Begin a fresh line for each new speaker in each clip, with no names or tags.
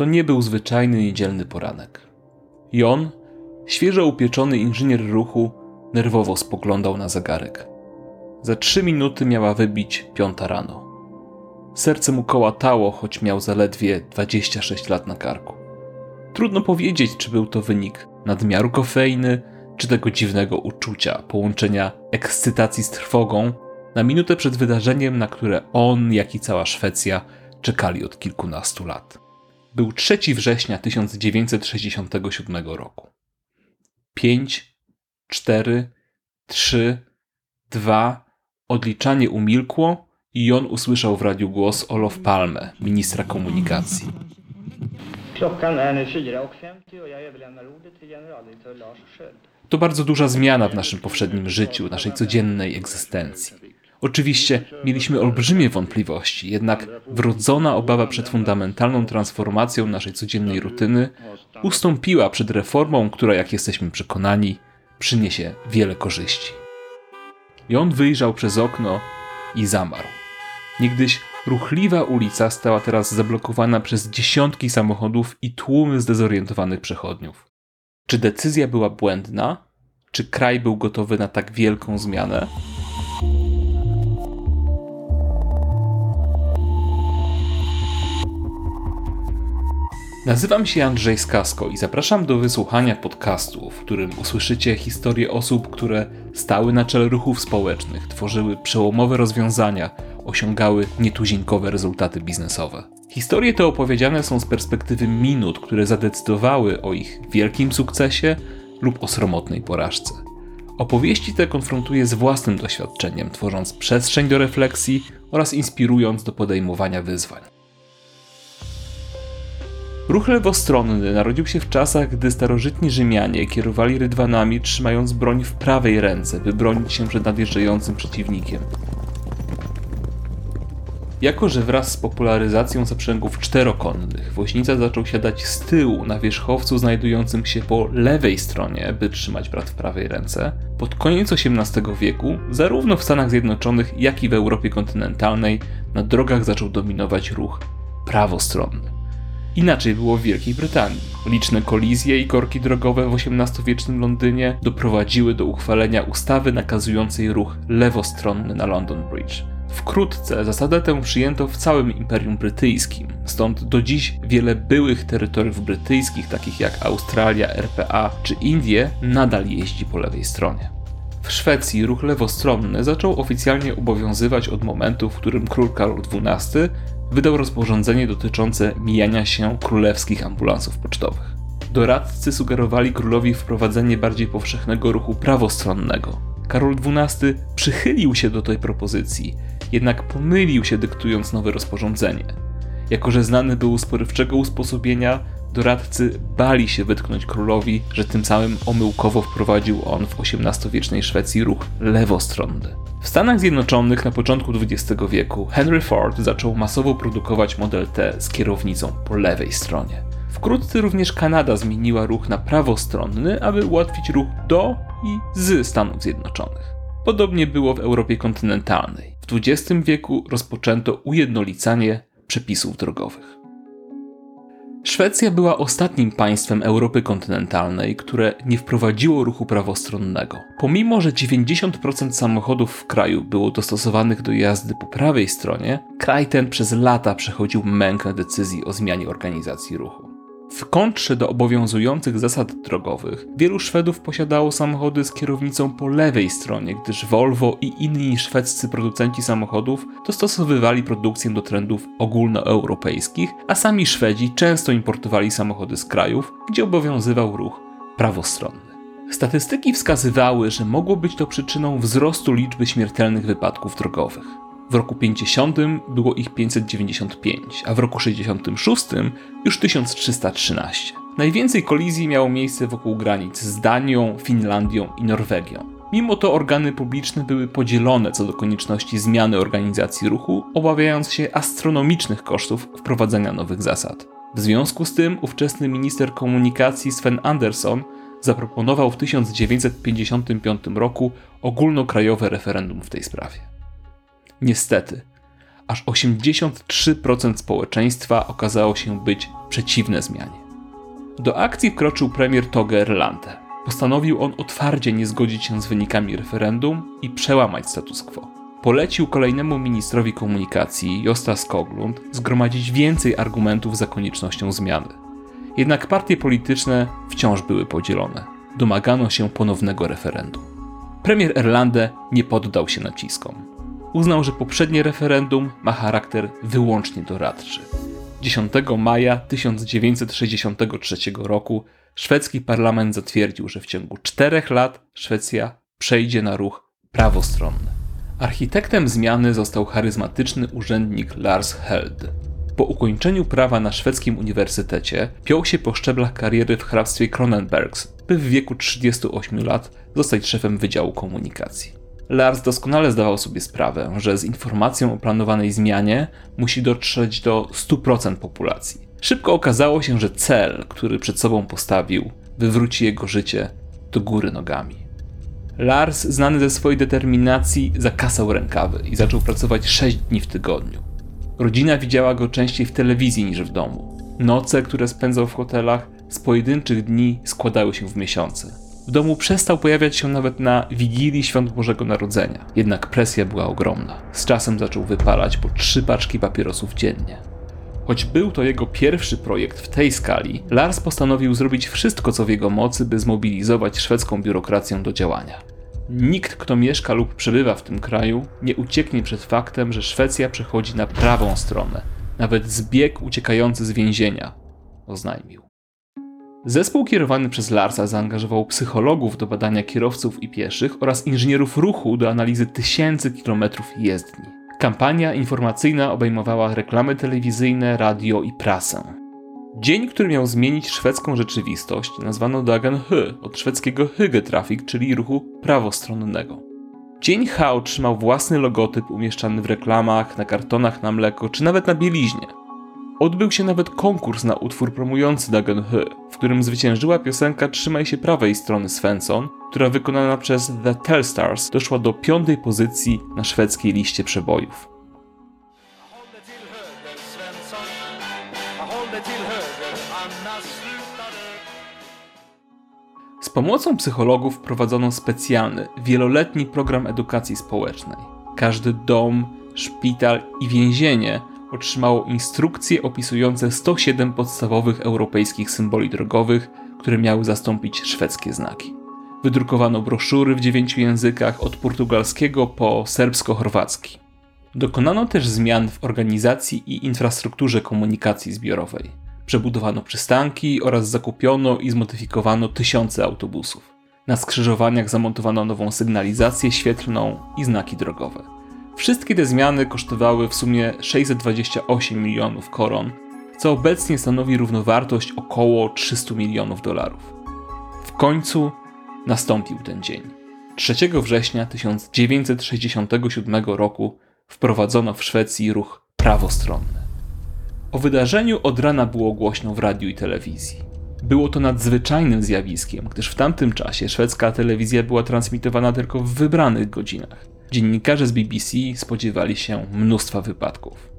to nie był zwyczajny niedzielny poranek. Jon, świeżo upieczony inżynier ruchu, nerwowo spoglądał na zegarek. Za trzy minuty miała wybić piąta rano. Serce mu kołatało, choć miał zaledwie 26 lat na karku. Trudno powiedzieć, czy był to wynik nadmiaru kofeiny, czy tego dziwnego uczucia, połączenia ekscytacji z trwogą, na minutę przed wydarzeniem, na które on, jak i cała Szwecja czekali od kilkunastu lat. Był 3 września 1967 roku. 5, 4, 3, 2, odliczanie umilkło i on usłyszał w radiu głos Olof Palme, ministra komunikacji.
Klockan är nu 4.50 och jag överlämnar ordet till generaldirektör Lars Sköld.
To bardzo duża zmiana w naszym powszednim życiu, naszej codziennej egzystencji. Oczywiście mieliśmy olbrzymie wątpliwości, jednak wrodzona obawa przed fundamentalną transformacją naszej codziennej rutyny ustąpiła przed reformą, która, jak jesteśmy przekonani, przyniesie wiele korzyści. I on wyjrzał przez okno i zamarł. Niegdyś ruchliwa ulica stała teraz zablokowana przez dziesiątki samochodów i tłumy zdezorientowanych przechodniów. Czy decyzja była błędna? Czy kraj był gotowy na tak wielką zmianę? Nazywam się Andrzej Skasko i zapraszam do wysłuchania podcastu, w którym usłyszycie historie osób, które stały na czele ruchów społecznych, tworzyły przełomowe rozwiązania, osiągały nietuzinkowe rezultaty biznesowe. Historie te opowiedziane są z perspektywy minut, które zadecydowały o ich wielkim sukcesie lub o sromotnej porażce. Opowieści te konfrontuję z własnym doświadczeniem, tworząc przestrzeń do refleksji oraz inspirując do podejmowania wyzwań. Ruch lewostronny narodził się w czasach, gdy starożytni Rzymianie kierowali rydwanami, trzymając broń w prawej ręce, by bronić się przed nadjeżdżającym przeciwnikiem. Jako, że wraz z popularyzacją zaprzęgów czterokonnych woźnica zaczął siadać z tyłu na wierzchowcu znajdującym się po lewej stronie, by trzymać brat w prawej ręce, pod koniec XVIII wieku, zarówno w Stanach Zjednoczonych, jak i w Europie kontynentalnej, na drogach zaczął dominować ruch prawostronny. Inaczej było w Wielkiej Brytanii. Liczne kolizje i korki drogowe w XVIII-wiecznym Londynie doprowadziły do uchwalenia ustawy nakazującej ruch lewostronny na London Bridge. Wkrótce zasadę tę przyjęto w całym Imperium Brytyjskim, stąd do dziś wiele byłych terytoriów brytyjskich, takich jak Australia, RPA czy Indie, nadal jeździ po lewej stronie. W Szwecji ruch lewostronny zaczął oficjalnie obowiązywać od momentu, w którym król Karol XII wydał rozporządzenie dotyczące mijania się królewskich ambulansów pocztowych. Doradcy sugerowali królowi wprowadzenie bardziej powszechnego ruchu prawostronnego. Karol XII przychylił się do tej propozycji, jednak pomylił się dyktując nowe rozporządzenie. Jako, że znany był z porywczego usposobienia, doradcy bali się wytknąć królowi, że tym samym omyłkowo wprowadził on w XVIII-wiecznej Szwecji ruch lewostronny. W Stanach Zjednoczonych na początku XX wieku Henry Ford zaczął masowo produkować Model T z kierownicą po lewej stronie. Wkrótce również Kanada zmieniła ruch na prawostronny, aby ułatwić ruch do i z Stanów Zjednoczonych. Podobnie było w Europie kontynentalnej. W XX wieku rozpoczęto ujednolicanie przepisów drogowych. Szwecja była ostatnim państwem Europy kontynentalnej, które nie wprowadziło ruchu prawostronnego. Pomimo, że 90% samochodów w kraju było dostosowanych do jazdy po prawej stronie, kraj ten przez lata przechodził mękę decyzji o zmianie organizacji ruchu. W kontrze do obowiązujących zasad drogowych, wielu Szwedów posiadało samochody z kierownicą po lewej stronie, gdyż Volvo i inni szwedzcy producenci samochodów dostosowywali produkcję do trendów ogólnoeuropejskich, a sami Szwedzi często importowali samochody z krajów, gdzie obowiązywał ruch prawostronny. Statystyki wskazywały, że mogło być to przyczyną wzrostu liczby śmiertelnych wypadków drogowych. W roku 50 było ich 595, a w roku 66 już 1313. Najwięcej kolizji miało miejsce wokół granic z Danią, Finlandią i Norwegią. Mimo to organy publiczne były podzielone co do konieczności zmiany organizacji ruchu, obawiając się astronomicznych kosztów wprowadzenia nowych zasad. W związku z tym ówczesny minister komunikacji Sven Andersson zaproponował w 1955 roku ogólnokrajowe referendum w tej sprawie. Niestety, aż 83% społeczeństwa okazało się być przeciwne zmianie. Do akcji wkroczył premier Toge Erlande. Postanowił on otwarcie nie zgodzić się z wynikami referendum i przełamać status quo. Polecił kolejnemu ministrowi komunikacji, Josta Skoglund, zgromadzić więcej argumentów za koniecznością zmiany. Jednak partie polityczne wciąż były podzielone. Domagano się ponownego referendum. Premier Erlande nie poddał się naciskom. Uznał, że poprzednie referendum ma charakter wyłącznie doradczy. 10 maja 1963 roku szwedzki parlament zatwierdził, że w ciągu czterech lat Szwecja przejdzie na ruch prawostronny. Architektem zmiany został charyzmatyczny urzędnik Lars Held. Po ukończeniu prawa na szwedzkim uniwersytecie piął się po szczeblach kariery w hrabstwie Kronenbergs, by w wieku 38 lat zostać szefem Wydziału Komunikacji. Lars doskonale zdawał sobie sprawę, że z informacją o planowanej zmianie musi dotrzeć do 100% populacji. Szybko okazało się, że cel, który przed sobą postawił, wywróci jego życie do góry nogami. Lars, znany ze swojej determinacji, zakasał rękawy i zaczął pracować 6 dni w tygodniu. Rodzina widziała go częściej w telewizji niż w domu. Noce, które spędzał w hotelach, z pojedynczych dni składały się w miesiące. W domu przestał pojawiać się nawet na Wigilii Świąt Bożego Narodzenia. Jednak presja była ogromna. Z czasem zaczął wypalać po trzy paczki papierosów dziennie. Choć był to jego pierwszy projekt w tej skali, Lars postanowił zrobić wszystko, co w jego mocy, by zmobilizować szwedzką biurokrację do działania. Nikt, kto mieszka lub przebywa w tym kraju, nie ucieknie przed faktem, że Szwecja przechodzi na prawą stronę, nawet zbieg uciekający z więzienia, oznajmił. Zespół kierowany przez Larsa zaangażował psychologów do badania kierowców i pieszych oraz inżynierów ruchu do analizy tysięcy kilometrów jezdni. Kampania informacyjna obejmowała reklamy telewizyjne, radio i prasę. Dzień, który miał zmienić szwedzką rzeczywistość, nazwano Dagen H od szwedzkiego Hygetrafik, czyli ruchu prawostronnego. Dzień H otrzymał własny logotyp umieszczany w reklamach, na kartonach na mleko czy nawet na bieliźnie. Odbył się nawet konkurs na utwór promujący Dagen H, w którym zwyciężyła piosenka Trzymaj się prawej strony Svensson, która wykonana przez The Telsstars doszła do piątej pozycji na szwedzkiej liście przebojów. Z pomocą psychologów prowadzono specjalny, wieloletni program edukacji społecznej. Każdy dom, szpital i więzienie otrzymało instrukcje opisujące 107 podstawowych europejskich symboli drogowych, które miały zastąpić szwedzkie znaki. Wydrukowano broszury w dziewięciu językach od portugalskiego po serbsko-chorwacki. Dokonano też zmian w organizacji i infrastrukturze komunikacji zbiorowej. Przebudowano przystanki oraz zakupiono i zmodyfikowano tysiące autobusów. Na skrzyżowaniach zamontowano nową sygnalizację świetlną i znaki drogowe. Wszystkie te zmiany kosztowały w sumie 628 milionów koron, co obecnie stanowi równowartość około 300 milionów dolarów. W końcu nastąpił ten dzień. 3 września 1967 roku wprowadzono w Szwecji ruch prawostronny. O wydarzeniu od rana było głośno w radiu i telewizji. Było to nadzwyczajnym zjawiskiem, gdyż w tamtym czasie szwedzka telewizja była transmitowana tylko w wybranych godzinach. Dziennikarze z BBC spodziewali się mnóstwa wypadków.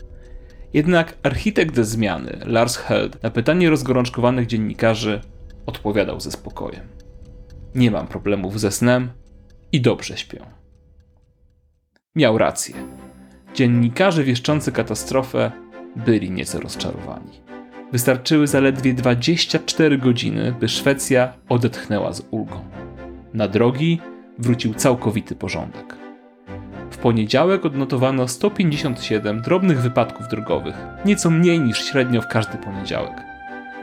Jednak architekt zmiany, Lars Held, na pytanie rozgorączkowanych dziennikarzy odpowiadał ze spokojem. Nie mam problemów ze snem i dobrze śpię. Miał rację. Dziennikarze wieszczący katastrofę byli nieco rozczarowani. Wystarczyły zaledwie 24 godziny, by Szwecja odetchnęła z ulgą. Na drogi wrócił całkowity porządek. W poniedziałek odnotowano 157 drobnych wypadków drogowych, nieco mniej niż średnio w każdy poniedziałek.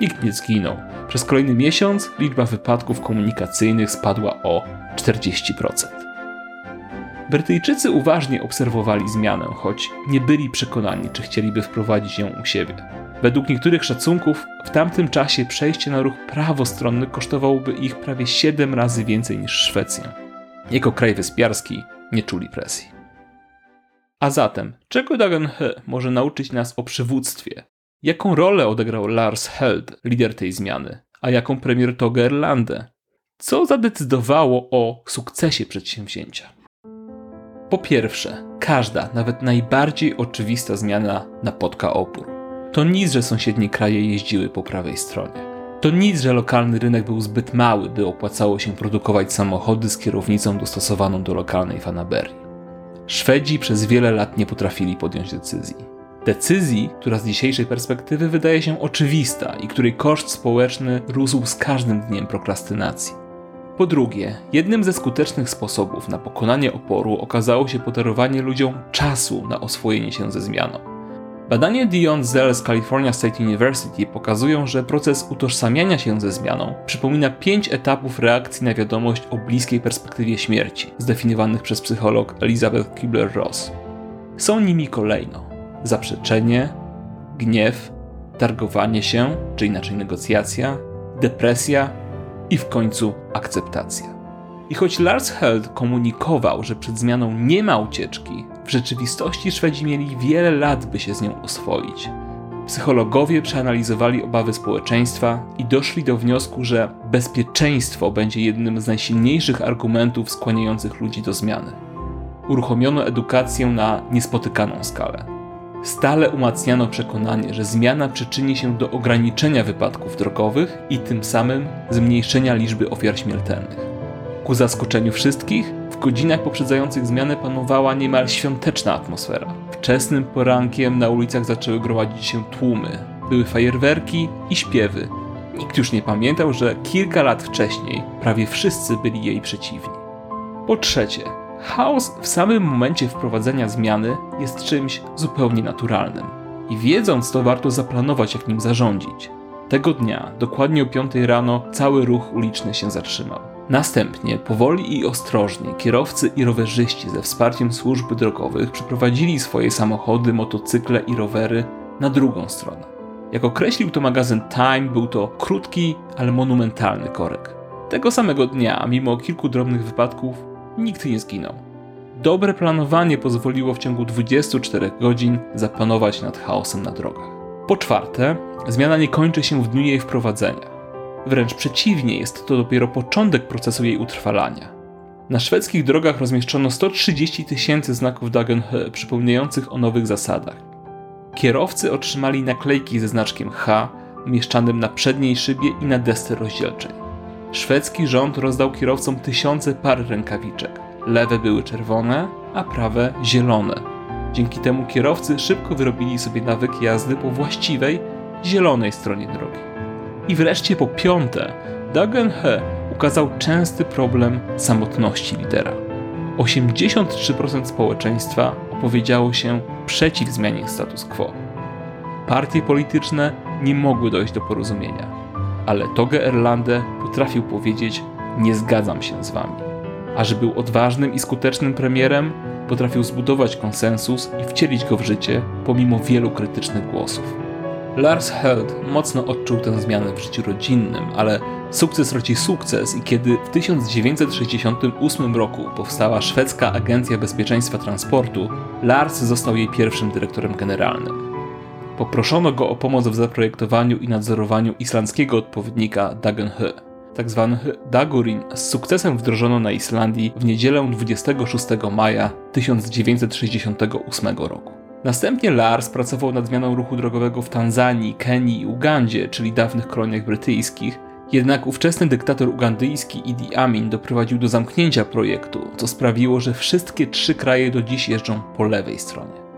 Nikt nie zginął. Przez kolejny miesiąc liczba wypadków komunikacyjnych spadła o 40%. Brytyjczycy uważnie obserwowali zmianę, choć nie byli przekonani, czy chcieliby wprowadzić ją u siebie. Według niektórych szacunków w tamtym czasie przejście na ruch prawostronny kosztowałoby ich prawie 7 razy więcej niż Szwecja. Jako kraj wyspiarski nie czuli presji. A zatem, czego Dagen He może nauczyć nas o przywództwie? Jaką rolę odegrał Lars Held, lider tej zmiany, a jaką premier Toge Erlande? Co zadecydowało o sukcesie przedsięwzięcia? Po pierwsze, każda, nawet najbardziej oczywista zmiana napotka opór. To nic, że sąsiednie kraje jeździły po prawej stronie. To nic, że lokalny rynek był zbyt mały, by opłacało się produkować samochody z kierownicą dostosowaną do lokalnej fanaberii. Szwedzi przez wiele lat nie potrafili podjąć decyzji. Decyzji, która z dzisiejszej perspektywy wydaje się oczywista i której koszt społeczny rósł z każdym dniem prokrastynacji. Po drugie, jednym ze skutecznych sposobów na pokonanie oporu okazało się podarowanie ludziom czasu na oswojenie się ze zmianą. Badania Dion Zell z California State University pokazują, że proces utożsamiania się ze zmianą przypomina pięć etapów reakcji na wiadomość o bliskiej perspektywie śmierci, zdefiniowanych przez psycholog Elizabeth Kubler-Ross. Są nimi kolejno zaprzeczenie, gniew, targowanie się, czy inaczej negocjacja, depresja i w końcu akceptacja. I choć Lars Held komunikował, że przed zmianą nie ma ucieczki, w rzeczywistości Szwedzi mieli wiele lat, by się z nią oswoić. Psychologowie przeanalizowali obawy społeczeństwa i doszli do wniosku, że bezpieczeństwo będzie jednym z najsilniejszych argumentów skłaniających ludzi do zmiany. Uruchomiono edukację na niespotykaną skalę. Stale umacniano przekonanie, że zmiana przyczyni się do ograniczenia wypadków drogowych i tym samym zmniejszenia liczby ofiar śmiertelnych. Ku zaskoczeniu wszystkich, w godzinach poprzedzających zmianę panowała niemal świąteczna atmosfera. Wczesnym porankiem na ulicach zaczęły gromadzić się tłumy. Były fajerwerki i śpiewy. Nikt już nie pamiętał, że kilka lat wcześniej prawie wszyscy byli jej przeciwni. Po trzecie, chaos w samym momencie wprowadzenia zmiany jest czymś zupełnie naturalnym. I wiedząc to, warto zaplanować, jak nim zarządzić. Tego dnia, dokładnie o 5 rano, cały ruch uliczny się zatrzymał. Następnie, powoli i ostrożnie, kierowcy i rowerzyści ze wsparciem służb drogowych przeprowadzili swoje samochody, motocykle i rowery na drugą stronę. Jak określił to magazyn Time, był to krótki, ale monumentalny korek. Tego samego dnia, mimo kilku drobnych wypadków, nikt nie zginął. Dobre planowanie pozwoliło w ciągu 24 godzin zapanować nad chaosem na drogach. Po czwarte, zmiana nie kończy się w dniu jej wprowadzenia. Wręcz przeciwnie, jest to dopiero początek procesu jej utrwalania. Na szwedzkich drogach rozmieszczono 130 tysięcy znaków Dagenhö przypominających o nowych zasadach. Kierowcy otrzymali naklejki ze znaczkiem H umieszczanym na przedniej szybie i na desce rozdzielczej. Szwedzki rząd rozdał kierowcom tysiące par rękawiczek. Lewe były czerwone, a prawe zielone. Dzięki temu kierowcy szybko wyrobili sobie nawyk jazdy po właściwej, zielonej stronie drogi. I wreszcie po piąte, Dagen He ukazał częsty problem samotności lidera. 83% społeczeństwa opowiedziało się przeciw zmianie status quo. Partie polityczne nie mogły dojść do porozumienia, ale Toge Erlande potrafił powiedzieć: Nie zgadzam się z wami. A że był odważnym i skutecznym premierem, potrafił zbudować konsensus i wcielić go w życie pomimo wielu krytycznych głosów. Lars Held mocno odczuł tę zmianę w życiu rodzinnym, ale sukces rodzi sukces i kiedy w 1968 roku powstała szwedzka Agencja Bezpieczeństwa Transportu, Lars został jej pierwszym dyrektorem generalnym. Poproszono go o pomoc w zaprojektowaniu i nadzorowaniu islandzkiego odpowiednika Dagenhö. Tak zwany Dagurin z sukcesem wdrożono na Islandii w niedzielę 26 maja 1968 roku. Następnie Lars pracował nad zmianą ruchu drogowego w Tanzanii, Kenii i Ugandzie, czyli dawnych koloniach brytyjskich. Jednak ówczesny dyktator ugandyjski Idi Amin doprowadził do zamknięcia projektu, co sprawiło, że wszystkie trzy kraje do dziś jeżdżą po lewej stronie.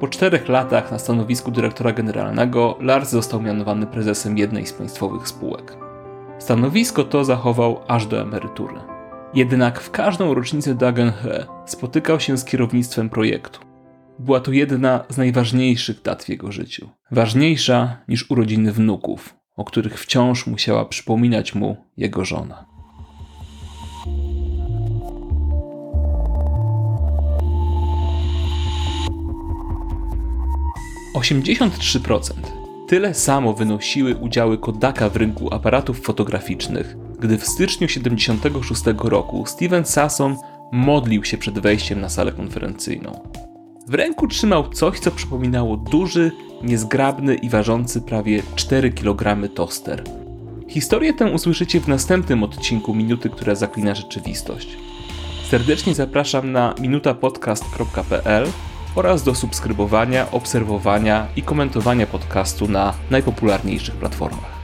Po czterech latach na stanowisku dyrektora generalnego Lars został mianowany prezesem jednej z państwowych spółek. Stanowisko to zachował aż do emerytury. Jednak w każdą rocznicę Dagenhe spotykał się z kierownictwem projektu. Była to jedna z najważniejszych dat w jego życiu. Ważniejsza niż urodziny wnuków, o których wciąż musiała przypominać mu jego żona. Osiemdziesiąt trzy procent. Tyle samo wynosiły udziały Kodaka w rynku aparatów fotograficznych, gdy w styczniu 76 roku Steven Sasson modlił się przed wejściem na salę konferencyjną. W ręku trzymał coś, co przypominało duży, niezgrabny i ważący prawie 4 kg toster. Historię tę usłyszycie w następnym odcinku Minuty, która zaklina rzeczywistość. Serdecznie zapraszam na minutapodcast.pl oraz do subskrybowania, obserwowania i komentowania podcastu na najpopularniejszych platformach.